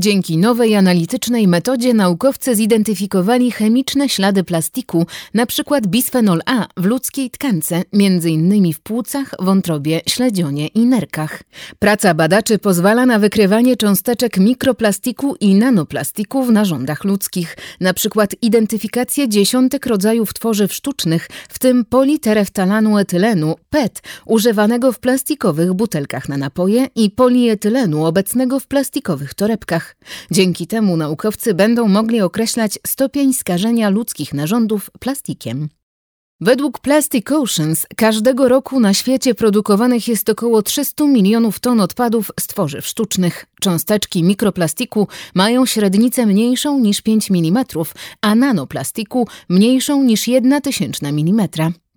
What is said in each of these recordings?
Dzięki nowej analitycznej metodzie naukowcy zidentyfikowali chemiczne ślady plastiku, np. bisfenol A w ludzkiej tkance, m.in. w płucach, wątrobie, śledzionie i nerkach. Praca badaczy pozwala na wykrywanie cząsteczek mikroplastiku i nanoplastiku w narządach ludzkich, np. identyfikację dziesiątek rodzajów tworzyw sztucznych, w tym politereftalanu etylenu PET, używanego w plastikowych butelkach na napoje i polietylenu obecnego w plastikowych torebkach. Dzięki temu naukowcy będą mogli określać stopień skażenia ludzkich narządów plastikiem. Według Plastic Oceans każdego roku na świecie produkowanych jest około 300 milionów ton odpadów z tworzyw sztucznych. Cząsteczki mikroplastiku mają średnicę mniejszą niż 5 mm, a nanoplastiku mniejszą niż 1 tysięczna mm.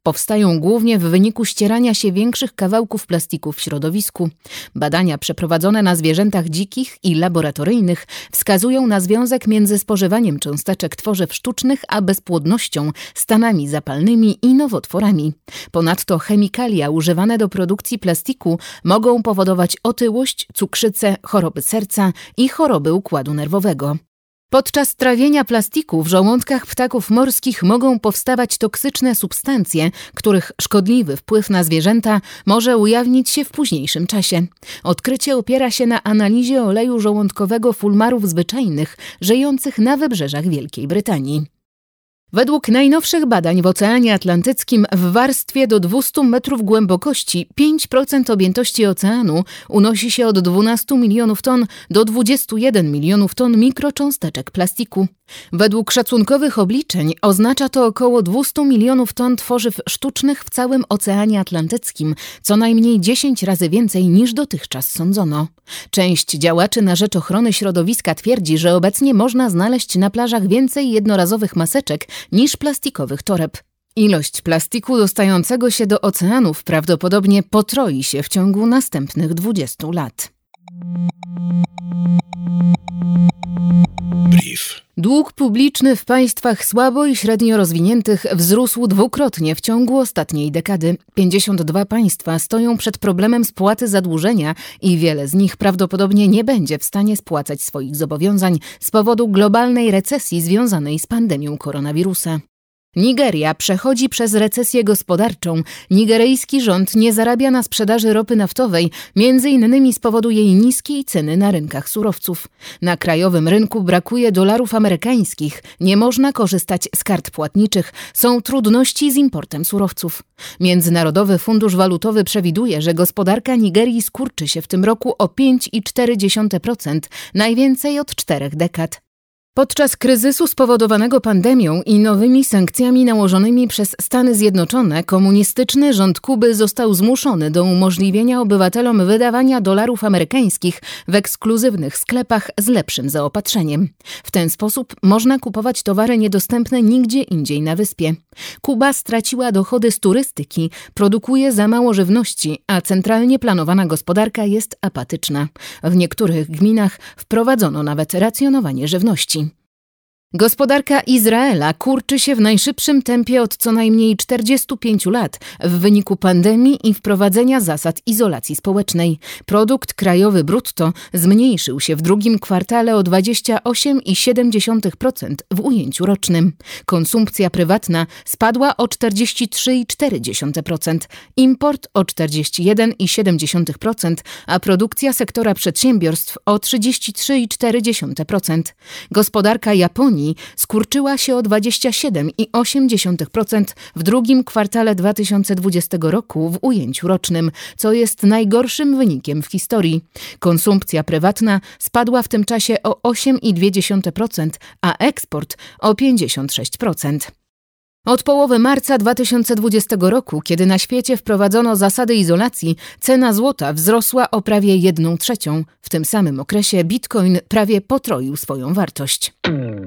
Powstają głównie w wyniku ścierania się większych kawałków plastiku w środowisku. Badania przeprowadzone na zwierzętach dzikich i laboratoryjnych wskazują na związek między spożywaniem cząsteczek tworzyw sztucznych a bezpłodnością, stanami zapalnymi i nowotworami. Ponadto chemikalia używane do produkcji plastiku mogą powodować otyłość, cukrzycę, choroby serca i choroby układu nerwowego. Podczas trawienia plastiku w żołądkach ptaków morskich mogą powstawać toksyczne substancje, których szkodliwy wpływ na zwierzęta może ujawnić się w późniejszym czasie. Odkrycie opiera się na analizie oleju żołądkowego fulmarów zwyczajnych żyjących na wybrzeżach Wielkiej Brytanii. Według najnowszych badań w Oceanie Atlantyckim w warstwie do 200 metrów głębokości 5% objętości oceanu unosi się od 12 milionów ton do 21 milionów ton mikrocząsteczek plastiku. Według szacunkowych obliczeń oznacza to około 200 milionów ton tworzyw sztucznych w całym Oceanie Atlantyckim, co najmniej 10 razy więcej niż dotychczas sądzono. Część działaczy na rzecz ochrony środowiska twierdzi, że obecnie można znaleźć na plażach więcej jednorazowych maseczek niż plastikowych toreb. Ilość plastiku dostającego się do oceanów prawdopodobnie potroi się w ciągu następnych 20 lat. Dług publiczny w państwach słabo i średnio rozwiniętych wzrósł dwukrotnie w ciągu ostatniej dekady. 52 państwa stoją przed problemem spłaty zadłużenia i wiele z nich prawdopodobnie nie będzie w stanie spłacać swoich zobowiązań z powodu globalnej recesji związanej z pandemią koronawirusa. Nigeria przechodzi przez recesję gospodarczą. Nigeryjski rząd nie zarabia na sprzedaży ropy naftowej, między innymi z powodu jej niskiej ceny na rynkach surowców. Na krajowym rynku brakuje dolarów amerykańskich, nie można korzystać z kart płatniczych, są trudności z importem surowców. Międzynarodowy Fundusz Walutowy przewiduje, że gospodarka Nigerii skurczy się w tym roku o 5,4%, najwięcej od czterech dekad. Podczas kryzysu spowodowanego pandemią i nowymi sankcjami nałożonymi przez Stany Zjednoczone, komunistyczny rząd Kuby został zmuszony do umożliwienia obywatelom wydawania dolarów amerykańskich w ekskluzywnych sklepach z lepszym zaopatrzeniem. W ten sposób można kupować towary niedostępne nigdzie indziej na wyspie. Kuba straciła dochody z turystyki, produkuje za mało żywności, a centralnie planowana gospodarka jest apatyczna. W niektórych gminach wprowadzono nawet racjonowanie żywności. Gospodarka Izraela kurczy się w najszybszym tempie od co najmniej 45 lat w wyniku pandemii i wprowadzenia zasad izolacji społecznej. Produkt krajowy brutto zmniejszył się w drugim kwartale o 28,7% w ujęciu rocznym. Konsumpcja prywatna spadła o 43,4%, import o 41,7%, a produkcja sektora przedsiębiorstw o 33,4%. Gospodarka Japonii skurczyła się o 27,8% w drugim kwartale 2020 roku w ujęciu rocznym, co jest najgorszym wynikiem w historii. Konsumpcja prywatna spadła w tym czasie o 8,2%, a eksport o 56%. Od połowy marca 2020 roku, kiedy na świecie wprowadzono zasady izolacji, cena złota wzrosła o prawie jedną trzecią. W tym samym okresie bitcoin prawie potroił swoją wartość.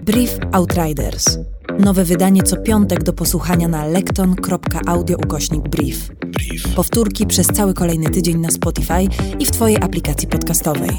Brief Outriders. Nowe wydanie co piątek do posłuchania na lekton.audio ukośnik brief. Brief. Powtórki przez cały kolejny tydzień na Spotify i w Twojej aplikacji podcastowej.